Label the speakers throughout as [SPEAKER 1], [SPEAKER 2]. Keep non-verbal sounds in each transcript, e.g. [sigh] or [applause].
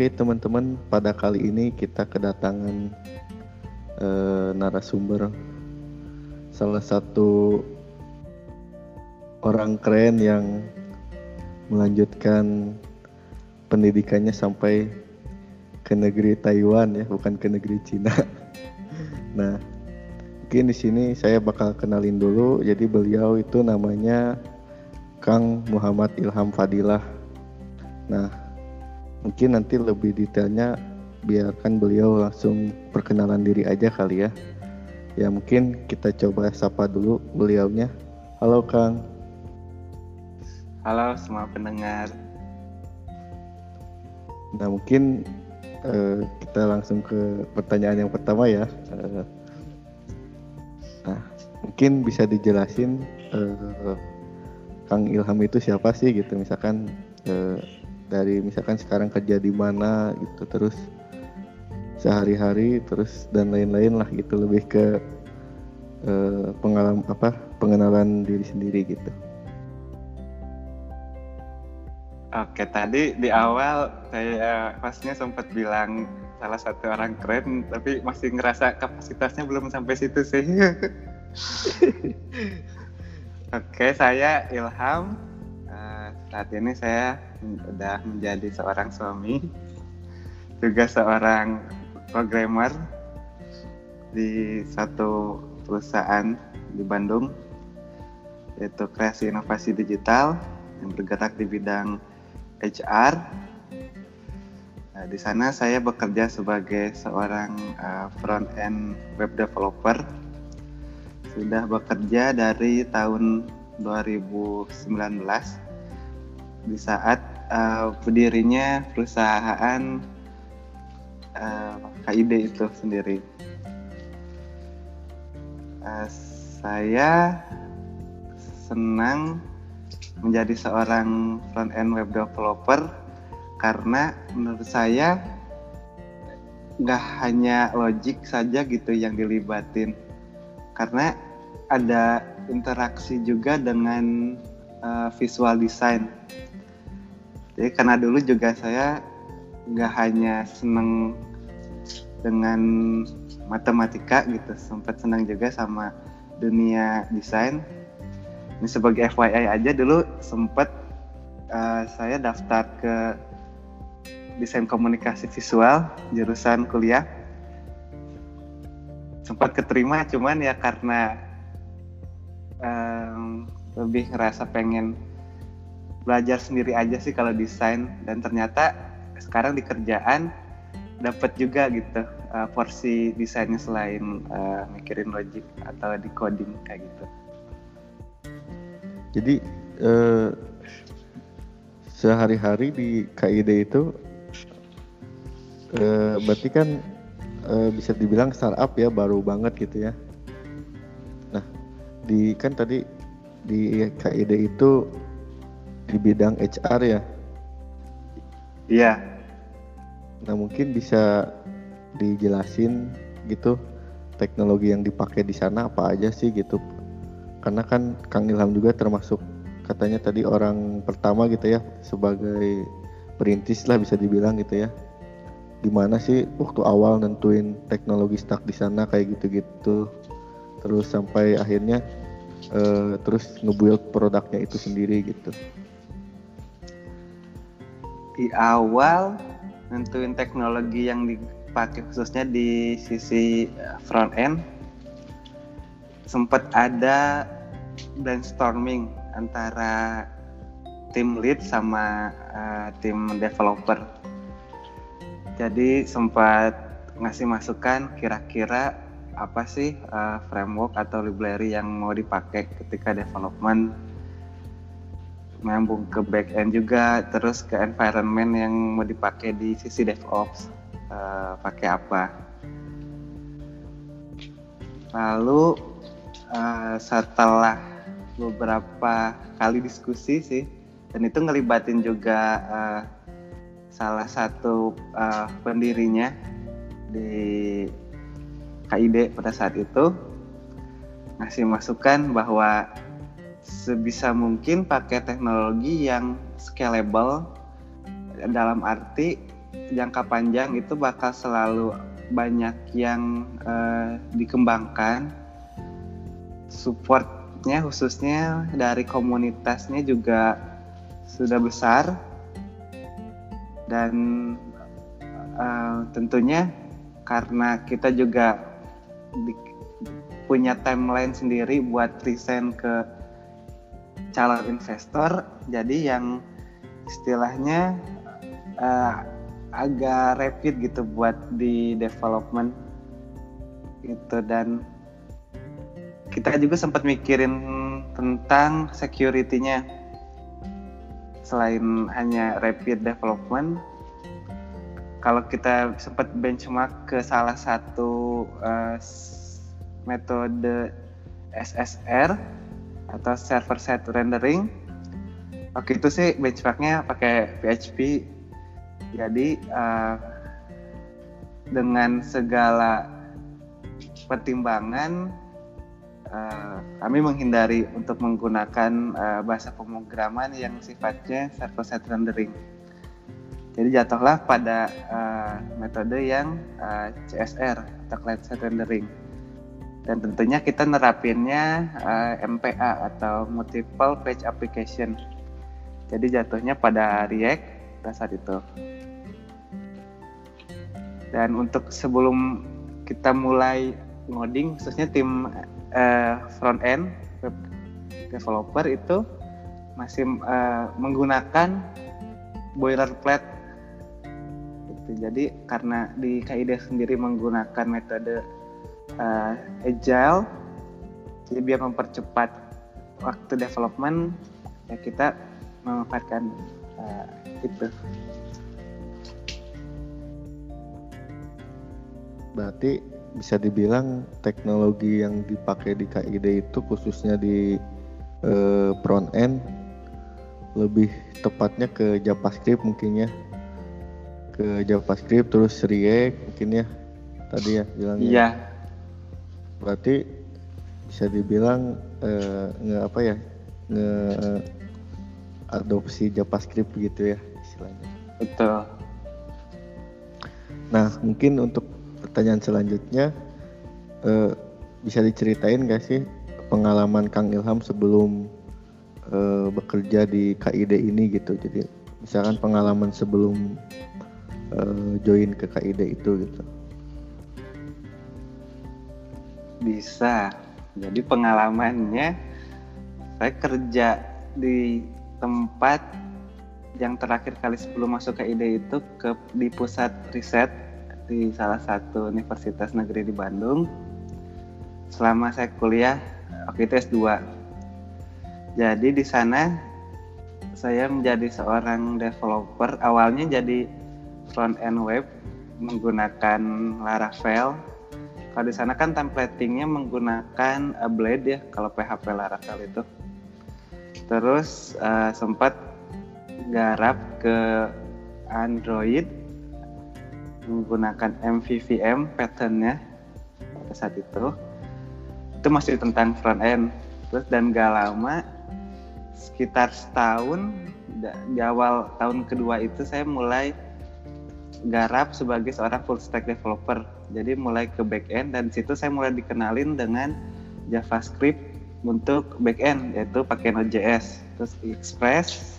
[SPEAKER 1] Oke teman-teman, pada kali ini kita kedatangan eh, narasumber salah satu orang keren yang melanjutkan pendidikannya sampai ke negeri Taiwan ya, bukan ke negeri Cina. [laughs] Nah, mungkin di sini saya bakal kenalin dulu. Jadi beliau itu namanya Kang Muhammad Ilham Fadilah. Nah, mungkin nanti lebih detailnya biarkan beliau langsung perkenalan diri aja kali ya. Ya mungkin kita coba sapa dulu beliaunya. Halo Kang.
[SPEAKER 2] Halo semua pendengar.
[SPEAKER 1] Nah mungkin uh, kita langsung ke pertanyaan yang pertama ya. Uh, nah mungkin bisa dijelasin uh, Kang Ilham itu siapa sih gitu misalkan uh, dari misalkan sekarang kerja di mana gitu terus sehari-hari terus dan lain-lain lah gitu lebih ke uh, pengalaman apa pengenalan diri sendiri gitu.
[SPEAKER 2] Oke, tadi di awal saya pasnya sempat bilang salah satu orang keren, tapi masih ngerasa kapasitasnya belum sampai situ sih. [laughs] Oke, saya Ilham. Saat ini saya sudah menjadi seorang suami, juga seorang programmer di satu perusahaan di Bandung, yaitu kreasi inovasi digital yang bergerak di bidang HR. Nah, di sana saya bekerja sebagai seorang uh, front end web developer. Sudah bekerja dari tahun 2019 di saat uh, berdirinya perusahaan uh, KID itu sendiri. Uh, saya senang menjadi seorang front end web developer karena menurut saya nggak hanya logik saja gitu yang dilibatin karena ada interaksi juga dengan uh, visual design jadi karena dulu juga saya nggak hanya seneng dengan matematika gitu sempat senang juga sama dunia desain. Ini sebagai FYI aja dulu sempat uh, saya daftar ke desain komunikasi visual jurusan kuliah. Sempat keterima cuman ya karena um, lebih ngerasa pengen belajar sendiri aja sih kalau desain dan ternyata sekarang di kerjaan dapat juga gitu uh, porsi desainnya selain uh, mikirin logic atau di coding kayak gitu.
[SPEAKER 1] Jadi eh, sehari-hari di KID itu eh, berarti kan eh, bisa dibilang startup ya baru banget gitu ya. Nah di kan tadi di KID itu di bidang HR ya.
[SPEAKER 2] Iya.
[SPEAKER 1] Nah mungkin bisa dijelasin gitu teknologi yang dipakai di sana apa aja sih gitu karena kan Kang Ilham juga termasuk katanya tadi orang pertama gitu ya sebagai perintis lah bisa dibilang gitu ya gimana sih waktu awal nentuin teknologi stack di sana kayak gitu-gitu terus sampai akhirnya uh, terus ngebuild produknya itu sendiri gitu
[SPEAKER 2] di awal nentuin teknologi yang dipakai khususnya di sisi front end sempat ada brainstorming antara tim lead sama uh, tim developer. Jadi sempat ngasih masukan kira-kira apa sih uh, framework atau library yang mau dipakai ketika development nyambung ke back end juga terus ke environment yang mau dipakai di sisi DevOps uh, pakai apa. Lalu uh, setelah beberapa kali diskusi sih dan itu ngelibatin juga uh, salah satu uh, pendirinya di KID pada saat itu ngasih masukan bahwa sebisa mungkin pakai teknologi yang scalable dalam arti jangka panjang itu bakal selalu banyak yang uh, dikembangkan. Supportnya khususnya dari komunitasnya juga sudah besar. Dan uh, tentunya karena kita juga punya timeline sendiri buat present ke calon investor jadi yang istilahnya uh, agak rapid gitu buat di development gitu. Dan kita juga sempat mikirin tentang security-nya. Selain hanya rapid development kalau kita sempat benchmark ke salah satu uh, metode SSR atau server side rendering. Waktu itu sih benchmarknya pakai PHP jadi uh, dengan segala pertimbangan uh, kami menghindari untuk menggunakan uh, bahasa pemrograman yang sifatnya server side rendering. Jadi jatuhlah pada uh, metode yang uh, CSR atau client side rendering dan tentunya kita nerapinnya uh, MPA atau multiple page application. Jadi jatuhnya pada React pada itu. Dan untuk sebelum kita mulai ngoding khususnya tim uh, front end web developer itu masih uh, menggunakan boilerplate. Gitu. jadi karena di KID sendiri menggunakan metode uh, agile jadi biar mempercepat waktu development ya kita memanfaatkan uh, itu.
[SPEAKER 1] Berarti bisa dibilang teknologi yang dipakai di KID itu khususnya di uh, front end lebih tepatnya ke JavaScript mungkin ya ke JavaScript terus React mungkin ya tadi ya bilangnya.
[SPEAKER 2] Iya.
[SPEAKER 1] Berarti bisa dibilang uh, nge apa ya nge adopsi JavaScript gitu ya istilahnya.
[SPEAKER 2] Betul.
[SPEAKER 1] Nah mungkin untuk pertanyaan selanjutnya uh, bisa diceritain gak sih pengalaman Kang Ilham sebelum uh, bekerja di KID ini gitu. Jadi misalkan pengalaman sebelum uh, join ke KID itu gitu.
[SPEAKER 2] Bisa. Jadi pengalamannya saya kerja di tempat yang terakhir kali sebelum masuk ke ide itu ke di pusat riset di salah satu universitas negeri di Bandung. Selama saya kuliah waktu itu S2 jadi di sana saya menjadi seorang developer. Awalnya jadi front end web menggunakan Laravel kalau di sana kan templatingnya menggunakan Blade ya kalau PHP Laravel itu. Terus uh, sempat garap ke Android menggunakan MVVM patternnya pada saat itu. Itu masih tentang front end. Terus dan gak lama sekitar setahun di awal tahun kedua itu saya mulai garap sebagai seorang full stack developer. Jadi mulai ke back end dan situ saya mulai dikenalin dengan JavaScript untuk backend yaitu pakai Node.js terus Express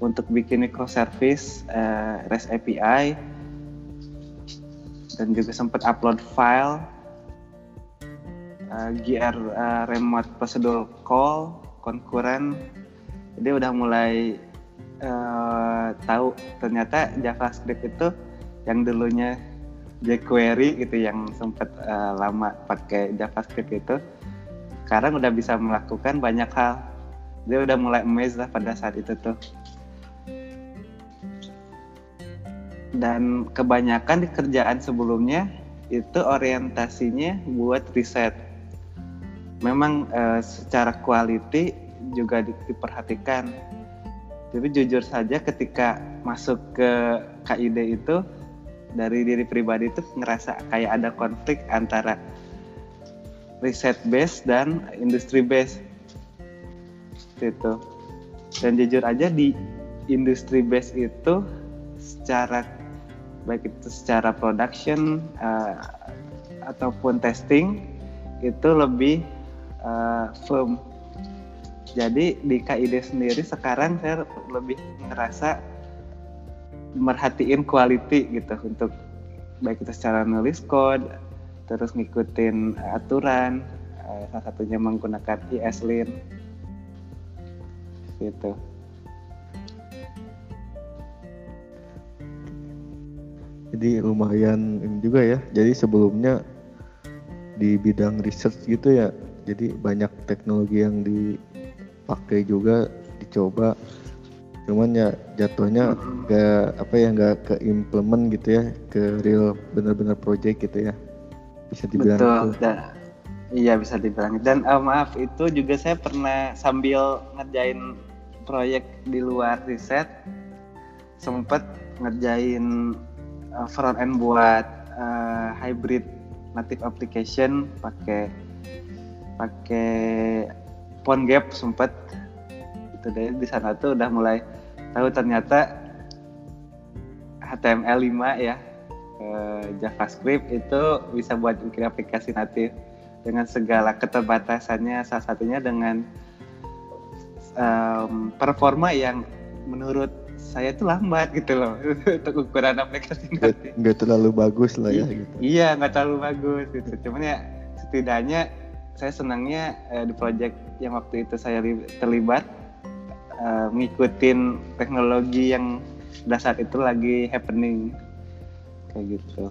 [SPEAKER 2] untuk bikin microservice uh, REST API dan juga sempat upload file uh, eh, GR uh, eh, remote procedure call concurrent. Jadi udah mulai uh, tahu ternyata JavaScript itu yang dulunya jQuery gitu yang sempat uh, lama pakai JavaScript itu sekarang udah bisa melakukan banyak hal. Dia udah mulai amazed lah pada saat itu tuh. Dan kebanyakan di kerjaan sebelumnya itu orientasinya buat riset. Memang e, secara quality juga di, diperhatikan tapi jujur saja ketika masuk ke KID itu dari diri pribadi itu ngerasa kayak ada konflik antara riset base dan industri base itu dan jujur aja di industri base itu secara baik itu secara production uh, ataupun testing itu lebih uh, firm. Jadi di KID sendiri sekarang saya lebih ngerasa merhatiin quality gitu untuk baik itu secara nulis code, terus ngikutin aturan, uh, salah satunya menggunakan ESLint gitu.
[SPEAKER 1] Jadi lumayan ini juga ya. Jadi sebelumnya di bidang research gitu ya. Jadi banyak teknologi yang dipakai juga dicoba. Cuman ya jatuhnya gak apa ya nggak ke implement gitu ya ke real benar-benar project gitu ya. Bisa dibilang
[SPEAKER 2] Betul.
[SPEAKER 1] gitu.
[SPEAKER 2] Dan, iya bisa dibilang. Dan uh, maaf itu juga saya pernah sambil ngerjain proyek di luar riset sempet ngerjain uh, front end buat uh, hybrid native application pakai pakai PhoneGap sempet itu deh di sana tuh udah mulai tahu ternyata HTML 5 ya eh, JavaScript itu bisa buat bikin aplikasi natif dengan segala keterbatasannya salah satunya dengan em, performa yang menurut saya itu lambat gitu loh [laughs] untuk ukuran aplikasi
[SPEAKER 1] Nggak,
[SPEAKER 2] natif.
[SPEAKER 1] nggak terlalu bagus lah ya gitu.
[SPEAKER 2] Iya nggak terlalu bagus gitu. Cuman ya setidaknya saya senangnya eh, di project yang waktu itu saya li- terlibat eh, ngikutin teknologi yang pada saat itu lagi happening kayak gitu.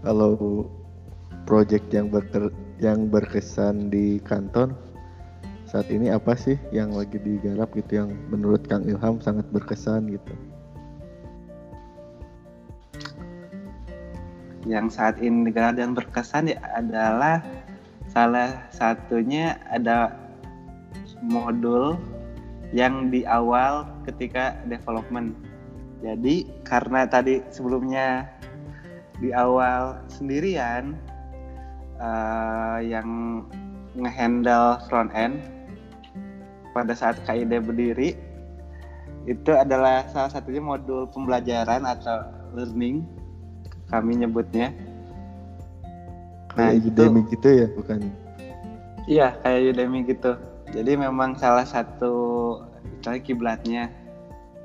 [SPEAKER 1] Kalau project yang berker, yang berkesan di kantor saat ini apa sih yang lagi digarap gitu yang menurut Kang Ilham sangat berkesan gitu?
[SPEAKER 2] Yang saat ini digelar dan berkesan ya adalah salah satunya ada modul yang di awal ketika development. Jadi karena tadi sebelumnya di awal sendirian eh, yang ngehandle front end pada saat KID berdiri itu adalah salah satunya modul pembelajaran atau learning kami nyebutnya. Nah,
[SPEAKER 1] Kayak
[SPEAKER 2] itu-
[SPEAKER 1] Udemy gitu ya bukan?
[SPEAKER 2] Iya, kayak Udemy gitu. Jadi memang salah satu istilahnya kiblatnya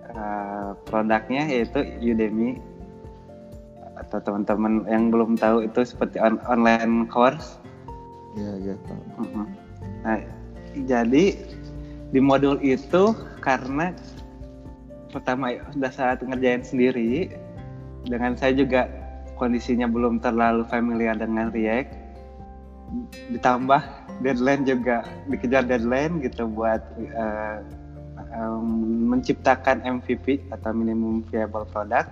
[SPEAKER 2] eh, produknya yaitu Udemy atau teman-teman yang belum tahu itu seperti on- online course.
[SPEAKER 1] Iya iya Pak.
[SPEAKER 2] Nah, jadi di modul itu karena pertama sudah saat ngerjain sendiri dengan saya juga kondisinya belum terlalu familiar dengan React ditambah deadline juga dikejar deadline gitu buat eh, em, menciptakan MVP atau minimum viable product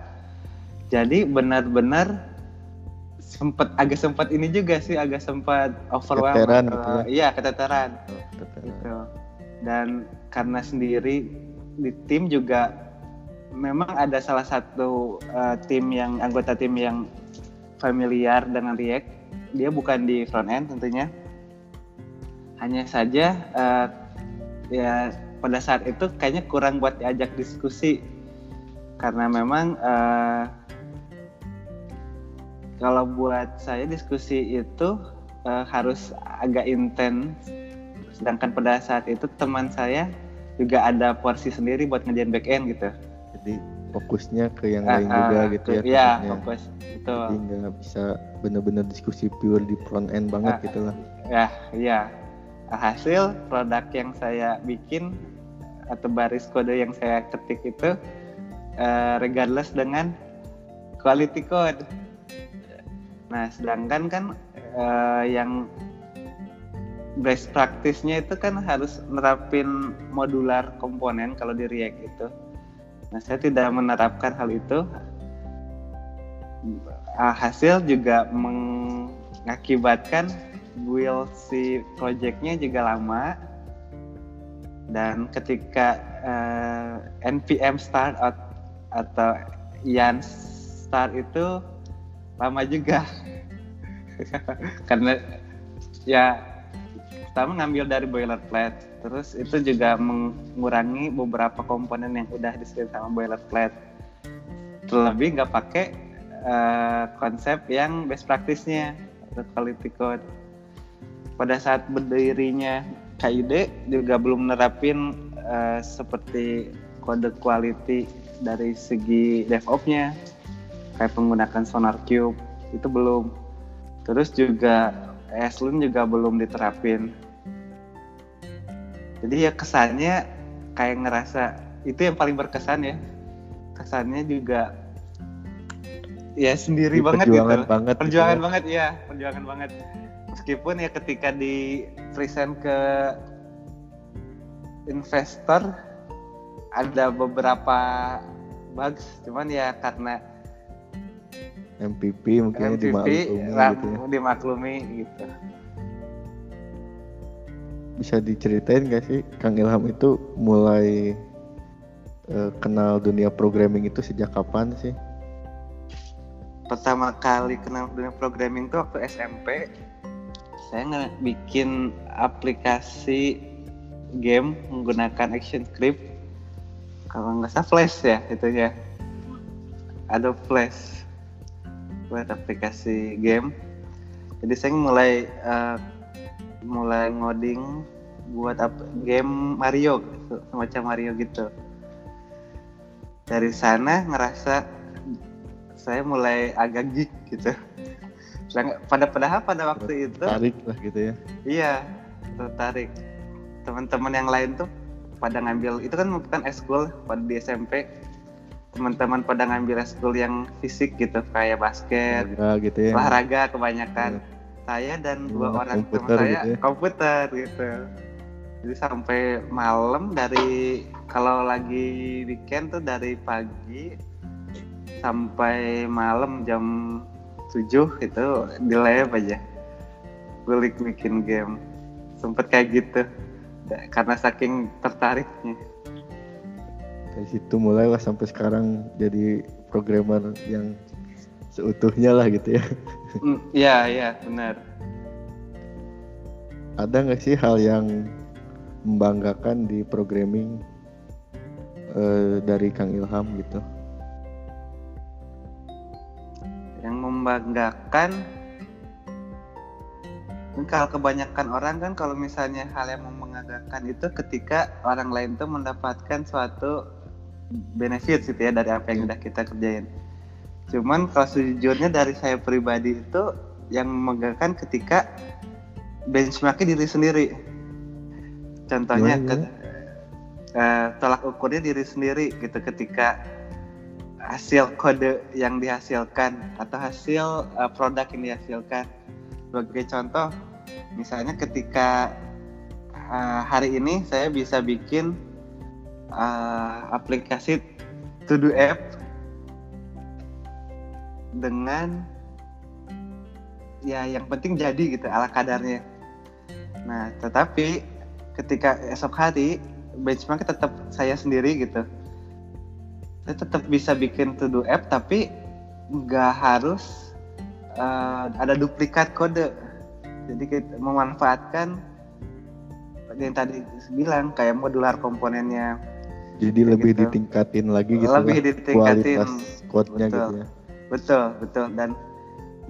[SPEAKER 2] jadi benar-benar sempat agak sempat ini juga sih agak sempat overwhelmed
[SPEAKER 1] Keteteran
[SPEAKER 2] atau-
[SPEAKER 1] gitu ya?
[SPEAKER 2] iya keteteran
[SPEAKER 1] Oh, tetap.
[SPEAKER 2] gitu dan karena sendiri di tim juga memang ada salah satu uh, tim yang anggota tim yang familiar dengan React. Dia bukan di front end tentunya. Hanya saja uh, ya pada saat itu kayaknya kurang buat diajak diskusi. Karena memang uh, kalau buat saya diskusi itu uh, harus agak intens. Sedangkan pada saat itu teman saya juga ada porsi sendiri buat ngerjain back end gitu.
[SPEAKER 1] Jadi fokusnya ke yang lain juga
[SPEAKER 2] ah,
[SPEAKER 1] gitu ya.
[SPEAKER 2] Iya, fokus. Betul.
[SPEAKER 1] Jadi nggak bisa bener-bener diskusi pure di front end banget
[SPEAKER 2] Ah,
[SPEAKER 1] gitu lah.
[SPEAKER 2] Ya, iya. Hasil produk yang saya bikin atau baris kode yang saya ketik itu eh, regardless dengan quality code. Nah, sedangkan kan eh, yang best practice-nya itu kan harus nerapin modular komponen kalau di React itu. Nah, saya tidak menerapkan hal itu. Ah, Hasil juga mengakibatkan build si projectnya juga lama dan ketika eh, npm start at- atau yan start itu lama juga [laughs] karena ya pertama ngambil dari boilerplate terus itu juga mengurangi beberapa komponen yang udah disediakan sama boilerplate. Terlebih nggak pakai uh, konsep yang best practice-nya atau quality code. Pada saat berdirinya KID juga belum menerapin uh, seperti kode quality dari segi DevOps-nya kayak menggunakan Sonar Cube itu belum. Terus juga Eslun juga belum diterapin jadi ya kesannya kayak ngerasa itu yang paling berkesan ya kesannya juga ya sendiri banget gitu
[SPEAKER 1] banget
[SPEAKER 2] perjuangan gitu ya. banget ya perjuangan banget meskipun ya ketika di present ke investor ada beberapa bugs cuman ya karena
[SPEAKER 1] MVP mungkin MVP, dimaklumi gitu ya.
[SPEAKER 2] dimaklumi gitu
[SPEAKER 1] bisa diceritain gak sih Kang Ilham itu mulai uh, kenal dunia programming itu sejak kapan sih?
[SPEAKER 2] Pertama kali kenal dunia programming itu waktu SMP. Saya bikin aplikasi game menggunakan action script. Kalau nggak salah Flash ya itu ya. Ada Flash buat aplikasi game. Jadi saya mulai uh, mulai ngoding buat apa game Mario semacam Mario gitu. Dari sana ngerasa saya mulai agak geek gitu. Pada padahal pada waktu itu?
[SPEAKER 1] tertarik lah gitu ya.
[SPEAKER 2] Iya tertarik. Teman-teman yang lain tuh pada ngambil itu kan bukan eskul pada di SMP teman-teman pada ngambil eskul yang fisik gitu kayak basket olahraga,
[SPEAKER 1] gitu ya.
[SPEAKER 2] olahraga kebanyakan. Ya saya dan dua oh, orang teman saya gitu ya? komputer gitu. Jadi sampai malam dari kalau lagi weekend tuh dari pagi sampai malam jam 7 itu di lab aja. Gulik bikin game. Sempet kayak gitu. Karena saking tertariknya.
[SPEAKER 1] Dari situ mulailah sampai sekarang jadi programmer yang seutuhnya lah gitu ya
[SPEAKER 2] iya iya benar.
[SPEAKER 1] Ada nggak sih hal yang membanggakan di programming uh, dari Kang Ilham gitu?
[SPEAKER 2] Yang membanggakan kalau kebanyakan orang kan kalau misalnya hal yang membanggakan itu ketika orang lain tuh mendapatkan suatu benefit gitu ya dari apa yang udah kita kerjain Cuman kalau sejujurnya dari saya pribadi itu yang membanggakan ketika benchmarknya diri sendiri. Contohnya ke, uh, tolak ukurnya diri sendiri gitu ketika hasil kode yang dihasilkan atau hasil uh, produk yang dihasilkan. Sebagai contoh, misalnya ketika uh, hari ini saya bisa bikin uh, aplikasi to do app dengan ya yang penting jadi gitu ala kadarnya. Nah, tetapi ketika esok hari benchmark tetap saya sendiri gitu. Saya tetap bisa bikin to do app tapi nggak harus uh, ada duplikat kode. Jadi kita memanfaatkan yang tadi bilang kayak modular komponennya.
[SPEAKER 1] Jadi lebih gitu. ditingkatin lagi gitu
[SPEAKER 2] lebih lah, ditingkatin
[SPEAKER 1] kualitas code-nya gitu ya
[SPEAKER 2] betul betul. Dan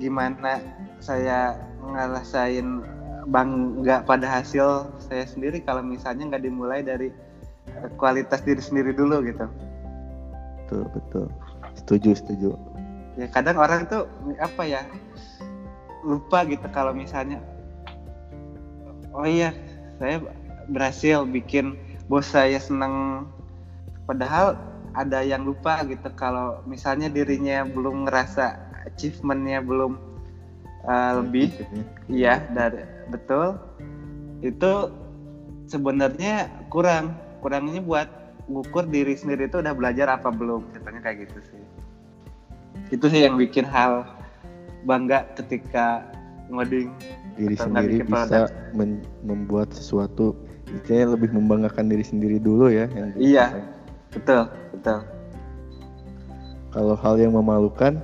[SPEAKER 2] gimana saya ngerasain bangga pada hasil saya sendiri kalau misalnya nggak dimulai dari eh, kualitas diri sendiri dulu gitu.
[SPEAKER 1] Betul betul. Setuju setuju.
[SPEAKER 2] Ya kadang orang tuh apa ya lupa gitu kalau misalnya oh iya saya berhasil bikin bos saya seneng. Padahal ada yang lupa gitu kalau misalnya dirinya belum ngerasa achievementnya belum uh, lebih. Iya. Dari betul. Itu sebenarnya kurang. Kurangnya buat ngukur diri sendiri itu udah belajar apa belum katanya kayak gitu sih. Itu sih yang bikin hal bangga ketika ngoding
[SPEAKER 1] diri sendiri bisa membuat sesuatu istilahnya lebih membanggakan diri sendiri dulu ya yang
[SPEAKER 2] iya betul betul.
[SPEAKER 1] Kalau hal yang memalukan?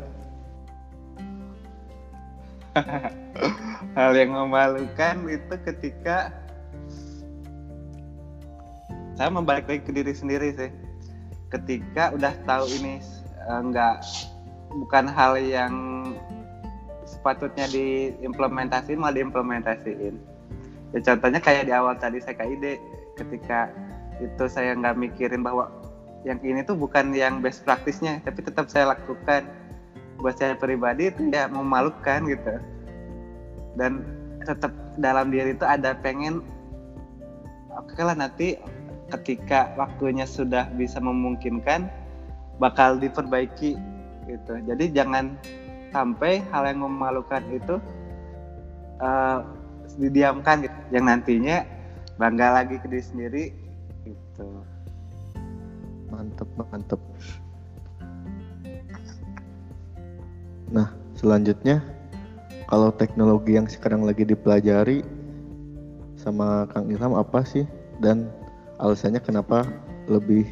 [SPEAKER 1] [laughs]
[SPEAKER 2] Hal yang memalukan itu ketika saya membalik lagi ke diri sendiri sih. Ketika udah tahu ini uh, nggak bukan hal yang sepatutnya diimplementasiin malah diimplementasiin. Ya contohnya kayak di awal tadi saya ide ketika itu saya nggak mikirin bahwa yang ini tuh bukan yang best praktisnya tapi tetap saya lakukan. Buat saya pribadi itu ya memalukan gitu. Dan tetap dalam diri itu ada pengen oke okay lah nanti ketika waktunya sudah bisa memungkinkan bakal diperbaiki gitu. Jadi jangan sampai hal yang memalukan itu uh, didiamkan gitu. yang nantinya bangga lagi ke diri sendiri gitu
[SPEAKER 1] mantep mantep. Nah selanjutnya kalau teknologi yang sekarang lagi dipelajari sama Kang Ilham apa sih? Dan alasannya kenapa lebih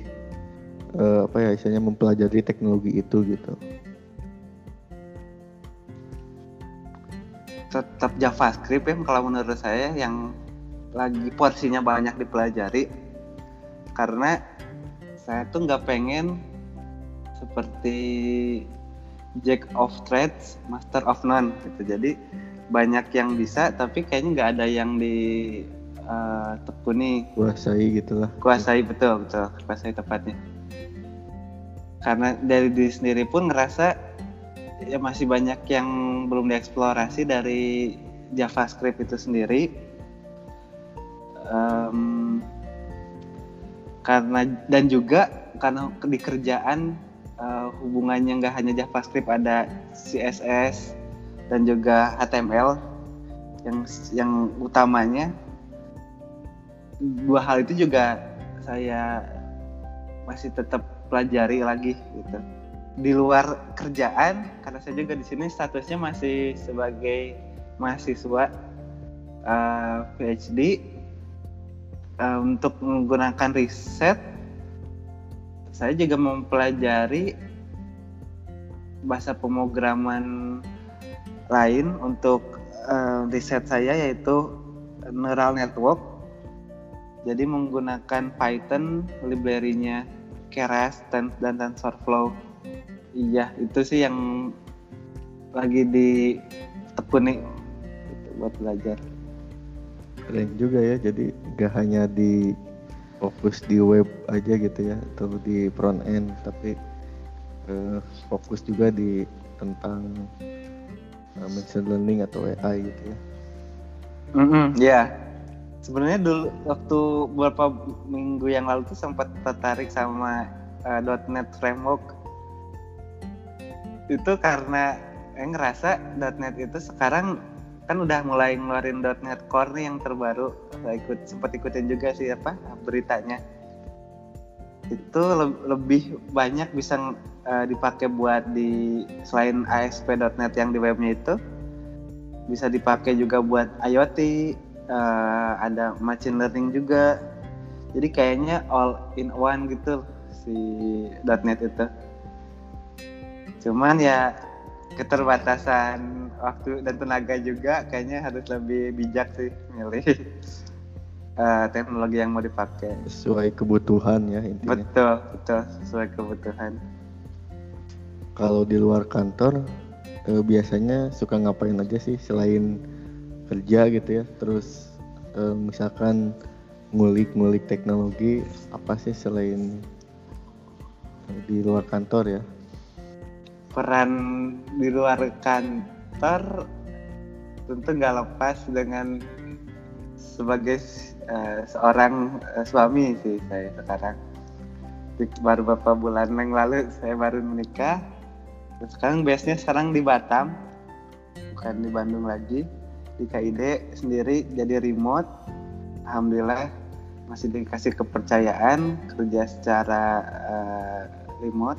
[SPEAKER 1] uh, apa ya istilahnya mempelajari teknologi itu gitu?
[SPEAKER 2] Tetap JavaScript ya kalau menurut saya yang lagi porsinya banyak dipelajari. Karena saya tuh nggak pengen seperti Jack of Trades, Master of None gitu. Jadi banyak yang bisa tapi kayaknya nggak ada yang di uh, tekuni
[SPEAKER 1] kuasai gitulah.
[SPEAKER 2] Kuasai betul betul, kuasai tepatnya. Karena dari diri sendiri pun ngerasa ya masih banyak yang belum dieksplorasi dari JavaScript itu sendiri. Um, karena dan juga karena di kerjaan uh, hubungannya nggak hanya JavaScript ada CSS dan juga HTML yang yang utamanya. Dua hal itu juga saya masih tetap pelajari lagi gitu. Di luar kerjaan karena saya juga di sini statusnya masih sebagai mahasiswa uh, PhD uh, untuk menggunakan riset saya juga mempelajari bahasa pemrograman lain untuk uh, riset saya yaitu neural network. Jadi menggunakan Python library-nya Keras dan, dan TensorFlow. Iya itu sih yang lagi ditekuni buat belajar
[SPEAKER 1] keren juga ya jadi gak hanya di fokus di web aja gitu ya atau di front end tapi uh, fokus juga di tentang uh, machine learning atau AI gitu ya.
[SPEAKER 2] Mm -hmm, ya, yeah. sebenarnya dulu waktu beberapa minggu yang lalu tuh sempat tertarik sama uh, .NET framework. Itu karena eh, ngerasa .NET itu sekarang kan udah mulai ngeluarin .NET Core nih yang terbaru. Saya ikut sempat ikutin juga sih apa beritanya. Itu le lebih banyak bisa uh, dipakai buat di selain ASP.NET yang di webnya itu bisa dipakai juga buat IoT uh, ada machine learning juga. Jadi kayaknya all in one gitu si .NET itu. Cuman ya keterbatasan waktu dan tenaga juga kayaknya harus lebih bijak sih milih uh, [laughs] teknologi yang mau dipakai.
[SPEAKER 1] Sesuai kebutuhan ya intinya.
[SPEAKER 2] Betul betul. Sesuai kebutuhan.
[SPEAKER 1] Kalau di luar kantor eh, biasanya suka ngapain aja sih selain kerja gitu ya? Terus eh, misalkan ngulik-ngulik teknologi apa sih selain di luar kantor ya
[SPEAKER 2] peran di luar kantor tentu nggak lepas dengan sebagai uh, seorang uh, suami sih saya sekarang. Baru beberapa bulan yang lalu saya baru menikah. Terus sekarang base nya sekarang di Batam bukan di Bandung lagi. Di KID sendiri jadi remote. Alhamdulillah masih dikasih kepercayaan kerja secara uh, remote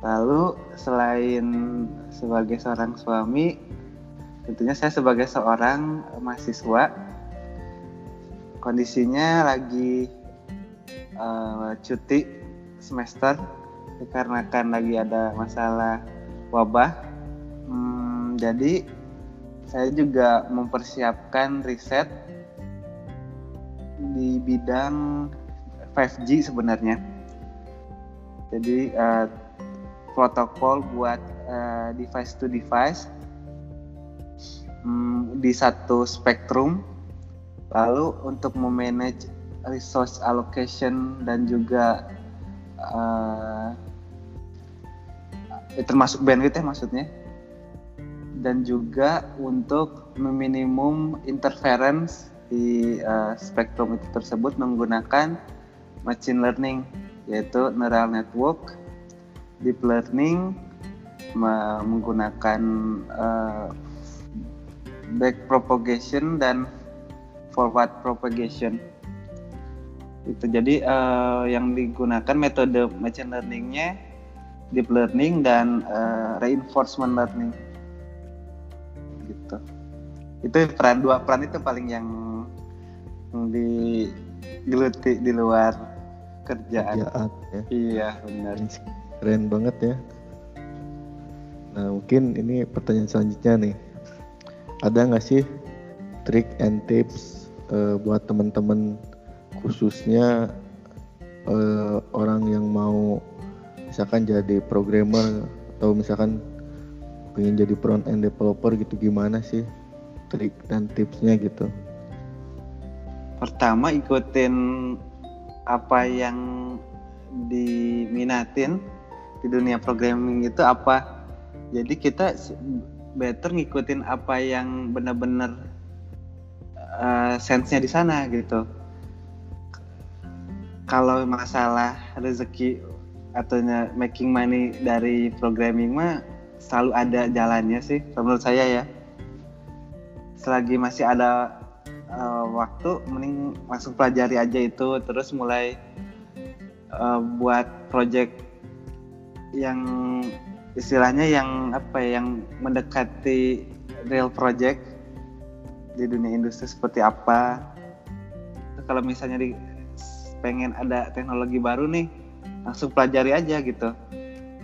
[SPEAKER 2] Lalu selain sebagai seorang suami, tentunya saya sebagai seorang mahasiswa, kondisinya lagi uh, cuti semester dikarenakan lagi ada masalah wabah. Hmm, jadi saya juga mempersiapkan riset di bidang 5G sebenarnya. Jadi uh, protokol buat uh, device to device um, di satu spektrum. Lalu untuk memanage resource allocation dan juga uh, termasuk bandwidth ya maksudnya dan juga untuk meminimum interference di uh, spektrum itu tersebut menggunakan machine learning yaitu neural network, deep learning menggunakan uh, back propagation dan forward propagation. Itu jadi uh, yang digunakan metode machine learningnya deep learning dan uh, reinforcement learning. Gitu. Itu peran dua peran itu paling yang digeluti di luar kerjaan, kerjaan ya. iya benar
[SPEAKER 1] keren banget ya. Nah mungkin ini pertanyaan selanjutnya nih. Ada nggak sih trik and tips uh, buat teman-teman khususnya uh, orang yang mau misalkan jadi programmer atau misalkan pengen jadi front end developer gitu gimana sih trik dan tipsnya gitu?
[SPEAKER 2] Pertama ikutin apa yang diminatin di dunia programming itu apa. Jadi kita better ngikutin apa yang benar-benar uh, sense-nya di sana gitu. Kalau masalah rezeki atau making money dari programming mah selalu ada jalannya sih menurut saya ya. Selagi masih ada uh, waktu mending langsung pelajari aja itu terus mulai uh, buat project yang istilahnya yang apa ya, yang mendekati real project di dunia industri seperti apa. Kalau misalnya di pengen ada teknologi baru nih langsung pelajari aja gitu.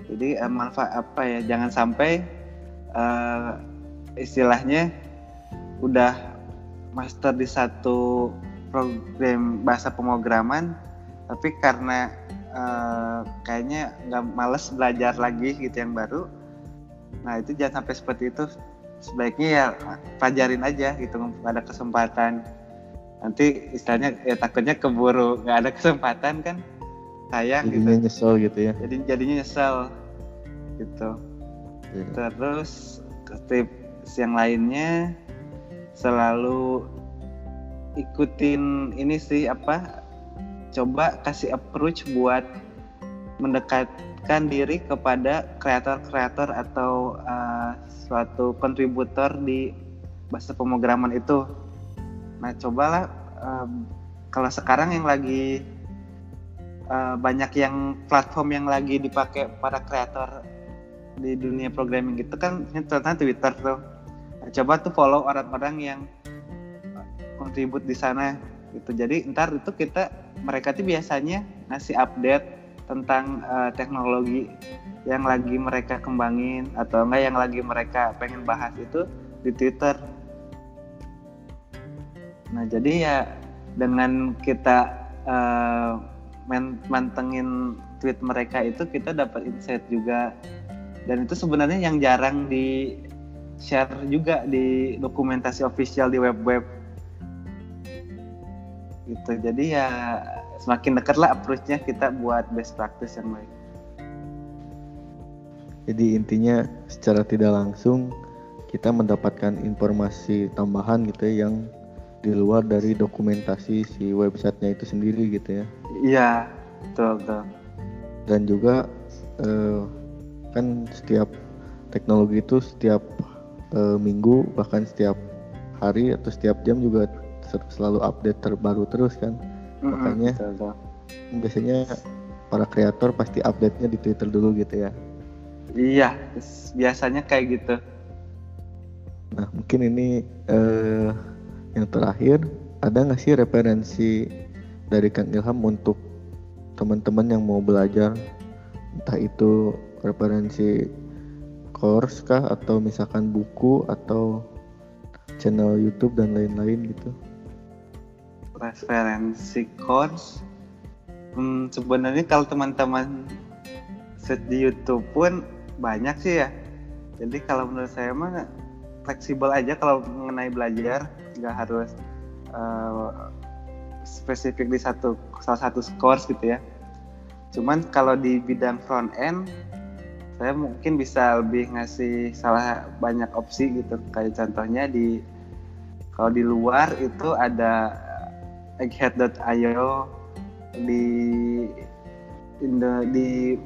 [SPEAKER 2] Jadi uh, manfaat apa ya jangan sampai uh, istilahnya udah master di satu program bahasa pemrograman tapi karena uh, kayaknya nggak males belajar lagi gitu yang baru. Nah itu jangan sampai seperti itu. Sebaiknya ya pelajarin aja gitu ada kesempatan. Nanti istilahnya ya takutnya keburu nggak ada kesempatan kan? Sayang
[SPEAKER 1] jadinya gitu. nyesel gitu ya.
[SPEAKER 2] Jadi jadinya nyesel gitu. Yeah. terus tips yang lainnya selalu ikutin ini sih apa coba kasih approach buat mendekatkan diri kepada kreator-kreator atau uh, suatu kontributor di bahasa pemrograman itu. Nah cobalah um, kalau sekarang yang lagi uh, banyak yang platform yang lagi dipakai para kreator di dunia programming gitu kan contohnya Twitter tuh coba tuh follow orang-orang yang kontribut di sana gitu jadi ntar itu kita mereka tuh biasanya ngasih update tentang uh, teknologi yang lagi mereka kembangin atau enggak yang lagi mereka pengen bahas itu di Twitter. Nah jadi ya dengan kita uh, mantengin tweet mereka itu kita dapat insight juga. Dan itu sebenarnya yang jarang di share juga di dokumentasi official di web-web gitu. Jadi ya semakin dekat lah approach-nya kita buat best practice yang baik.
[SPEAKER 1] Jadi intinya secara tidak langsung kita mendapatkan informasi tambahan gitu ya yang di luar dari dokumentasi si websitenya itu sendiri gitu ya.
[SPEAKER 2] Iya betul betul.
[SPEAKER 1] Dan juga eh, kan setiap teknologi itu setiap uh, minggu bahkan setiap hari atau setiap jam juga selalu update terbaru terus kan. Mm-hmm, makanya betul, biasanya para kreator pasti update-nya di Twitter dulu gitu ya.
[SPEAKER 2] Iya biasanya kayak gitu.
[SPEAKER 1] Nah mungkin ini uh, yang terakhir ada nggak sih referensi dari Kang Ilham untuk teman-teman yang mau belajar? Entah itu referensi course kah atau misalkan buku atau channel YouTube dan lain-lain gitu?
[SPEAKER 2] Referensi course hmm, sebenarnya kalau teman-teman search di YouTube pun banyak sih ya. Jadi kalau menurut saya mah fleksibel aja kalau mengenai belajar. Nggak harus uh, spesifik di satu salah satu course gitu ya. Cuman kalau di bidang front end saya mungkin bisa lebih ngasih salah banyak opsi gitu. Kayak contohnya di kalau di luar itu ada egghead.io di Indo, di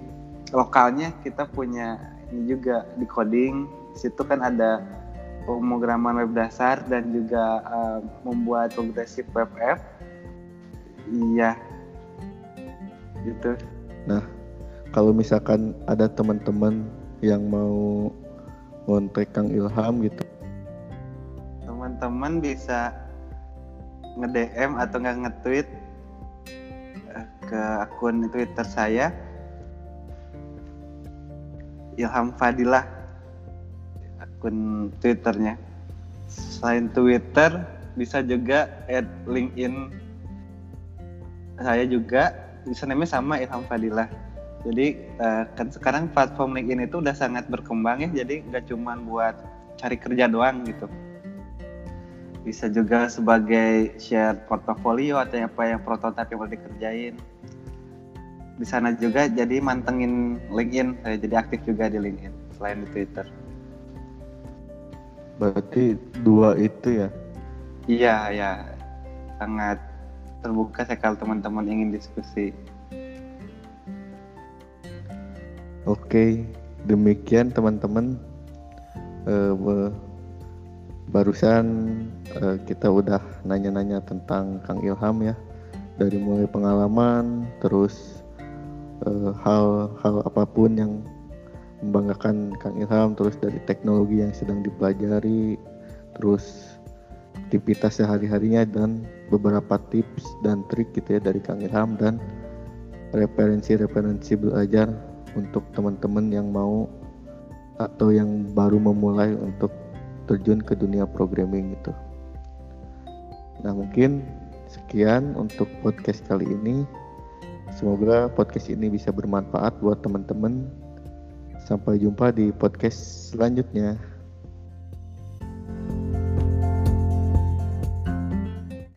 [SPEAKER 2] lokalnya kita punya ini juga di coding situ kan ada pemrograman web dasar dan juga uh, membuat progresif web app. Iya. Gitu.
[SPEAKER 1] Nah kalau misalkan ada teman-teman yang mau ngontek Kang Ilham gitu.
[SPEAKER 2] Teman-teman bisa nge-DM atau nggak nge-tweet eh, ke akun Twitter saya Ilham Fadilah akun Twitternya. Selain Twitter bisa juga add LinkedIn saya juga username sama Ilham Fadilah. Jadi uh, kan sekarang platform LinkedIn itu udah sangat berkembang ya jadi nggak cuma buat cari kerja doang gitu bisa juga sebagai share portofolio atau apa yang prototipe yang mau dikerjain. Di sana juga jadi mantengin LinkedIn saya jadi aktif juga di LinkedIn selain di Twitter.
[SPEAKER 1] Berarti dua itu ya?
[SPEAKER 2] Iya ya sangat terbuka saya kalau teman-teman ingin diskusi.
[SPEAKER 1] Oke, demikian teman-teman. Uh, barusan uh, kita udah nanya-nanya tentang Kang Ilham ya, dari mulai pengalaman, terus hal-hal uh, apa pun yang membanggakan Kang Ilham, terus dari teknologi yang sedang dipelajari, terus aktivitas sehari-harinya dan beberapa tips dan trik gitu ya dari Kang Ilham dan referensi-referensi belajar untuk teman-teman yang mau atau yang baru memulai untuk terjun ke dunia programming itu. Nah mungkin sekian untuk podcast kali ini. Semoga podcast ini bisa bermanfaat buat teman-teman. Sampai jumpa di podcast selanjutnya.